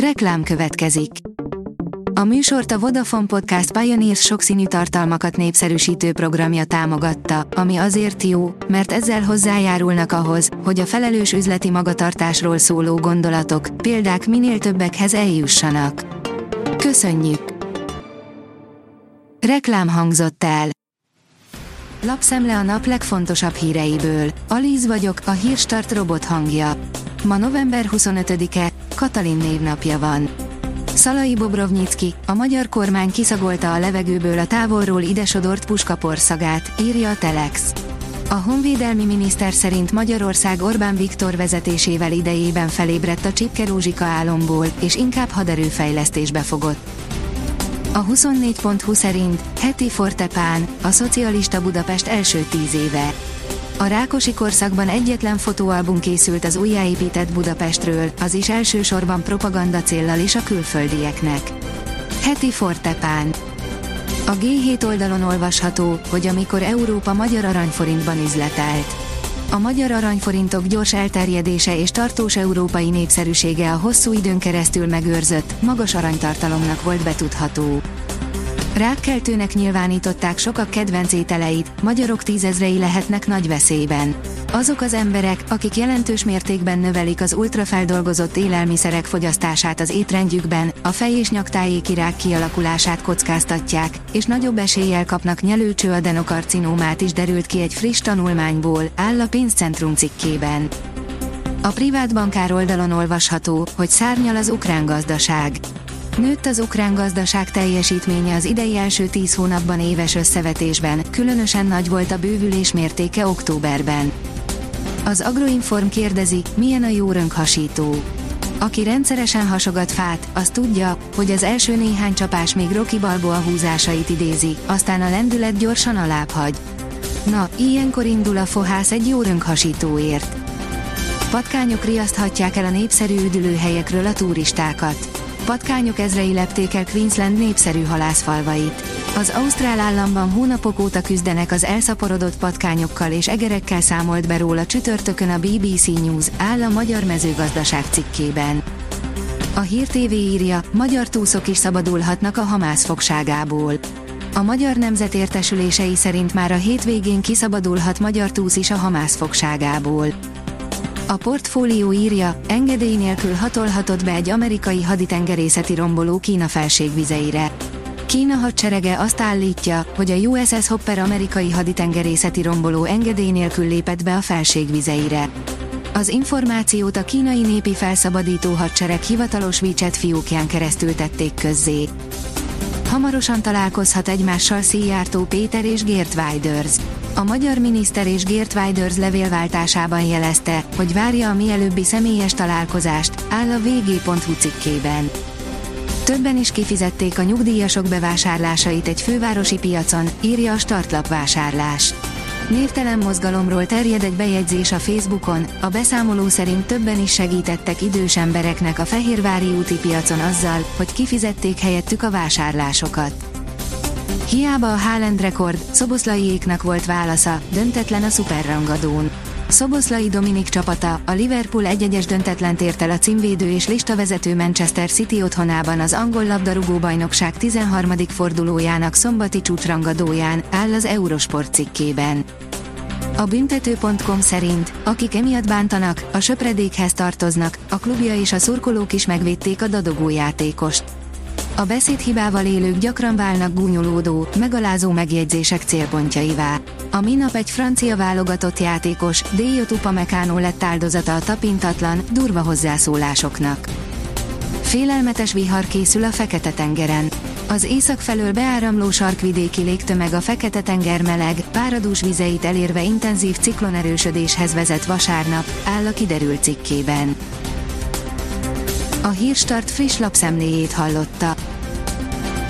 Reklám következik. A műsort a Vodafone Podcast Pioneers sokszínű tartalmakat népszerűsítő programja támogatta, ami azért jó, mert ezzel hozzájárulnak ahhoz, hogy a felelős üzleti magatartásról szóló gondolatok, példák minél többekhez eljussanak. Köszönjük! Reklám hangzott el. Lapszemle a nap legfontosabb híreiből. Alíz vagyok, a hírstart robot hangja. Ma november 25-e, Katalin névnapja van. Szalai Bobrovnyicki, a magyar kormány kiszagolta a levegőből a távolról idesodort puskaporszagát, írja a Telex. A honvédelmi miniszter szerint Magyarország Orbán Viktor vezetésével idejében felébredt a Csipke Rózsika álomból, és inkább haderőfejlesztésbe fogott. A 24.20 szerint heti Fortepán, a szocialista Budapest első tíz éve. A Rákosi korszakban egyetlen fotóalbum készült az újjáépített Budapestről, az is elsősorban propaganda céllal is a külföldieknek. Heti Fortepán A G7 oldalon olvasható, hogy amikor Európa magyar aranyforintban üzletelt. A magyar aranyforintok gyors elterjedése és tartós európai népszerűsége a hosszú időn keresztül megőrzött, magas aranytartalomnak volt betudható. Rákkeltőnek nyilvánították sokak kedvenc ételeit, magyarok tízezrei lehetnek nagy veszélyben. Azok az emberek, akik jelentős mértékben növelik az ultrafeldolgozott élelmiszerek fogyasztását az étrendjükben, a fej- és nyaktájéki rák kialakulását kockáztatják, és nagyobb eséllyel kapnak nyelőcső adenokarcinómát is derült ki egy friss tanulmányból, áll a pénzcentrum cikkében. A privát bankár oldalon olvasható, hogy szárnyal az ukrán gazdaság. Nőtt az ukrán gazdaság teljesítménye az idei első 10 hónapban éves összevetésben, különösen nagy volt a bővülés mértéke októberben. Az Agroinform kérdezi, milyen a jó rönkhasító. Aki rendszeresen hasogat fát, az tudja, hogy az első néhány csapás még Rocky Balboa húzásait idézi, aztán a lendület gyorsan alább hagy. Na, ilyenkor indul a fohász egy jó rönkhasítóért. Patkányok riaszthatják el a népszerű üdülőhelyekről a turistákat patkányok ezrei lepték el Queensland népszerű halászfalvait. Az Ausztrál államban hónapok óta küzdenek az elszaporodott patkányokkal és egerekkel számolt be róla csütörtökön a BBC News, áll a Magyar Mezőgazdaság cikkében. A Hír TV írja, magyar túszok is szabadulhatnak a Hamász fogságából. A Magyar Nemzet értesülései szerint már a hétvégén kiszabadulhat magyar túsz is a Hamász fogságából. A portfólió írja, engedély nélkül hatolhatott be egy amerikai haditengerészeti romboló Kína felségvizeire. Kína hadserege azt állítja, hogy a USS Hopper amerikai haditengerészeti romboló engedély nélkül lépett be a felségvizeire. Az információt a kínai népi felszabadító hadsereg hivatalos WeChat fiókján keresztül tették közzé. Hamarosan találkozhat egymással Szijjártó Péter és Geert Weiders. A magyar miniszter és Geert Weiders levélváltásában jelezte, hogy várja a mielőbbi személyes találkozást, áll a vg.hu cikkében. Többen is kifizették a nyugdíjasok bevásárlásait egy fővárosi piacon, írja a startlap vásárlás. Névtelen mozgalomról terjed egy bejegyzés a Facebookon, a beszámoló szerint többen is segítettek idős embereknek a Fehérvári úti piacon azzal, hogy kifizették helyettük a vásárlásokat. Hiába a Haaland rekord, Szoboszlaiéknak volt válasza, döntetlen a szuperrangadón. Szoboszlai Dominik csapata, a Liverpool egyegyes döntetlen ért el a címvédő és listavezető Manchester City otthonában az angol labdarúgó bajnokság 13. fordulójának szombati csúcsrangadóján, áll az Eurosport cikkében. A büntető.com szerint, akik emiatt bántanak, a söpredékhez tartoznak, a klubja és a szurkolók is megvédték a dadogó játékost. A beszédhibával élők gyakran válnak gúnyolódó, megalázó megjegyzések célpontjaivá. A minap egy francia válogatott játékos, Déjot Upamecano lett áldozata a tapintatlan, durva hozzászólásoknak. Félelmetes vihar készül a Fekete-tengeren. Az észak felől beáramló sarkvidéki légtömeg a Fekete-tenger meleg, páradús vizeit elérve intenzív ciklonerősödéshez vezet vasárnap, áll a kiderült cikkében. A Hírstart friss lapszemléjét hallotta.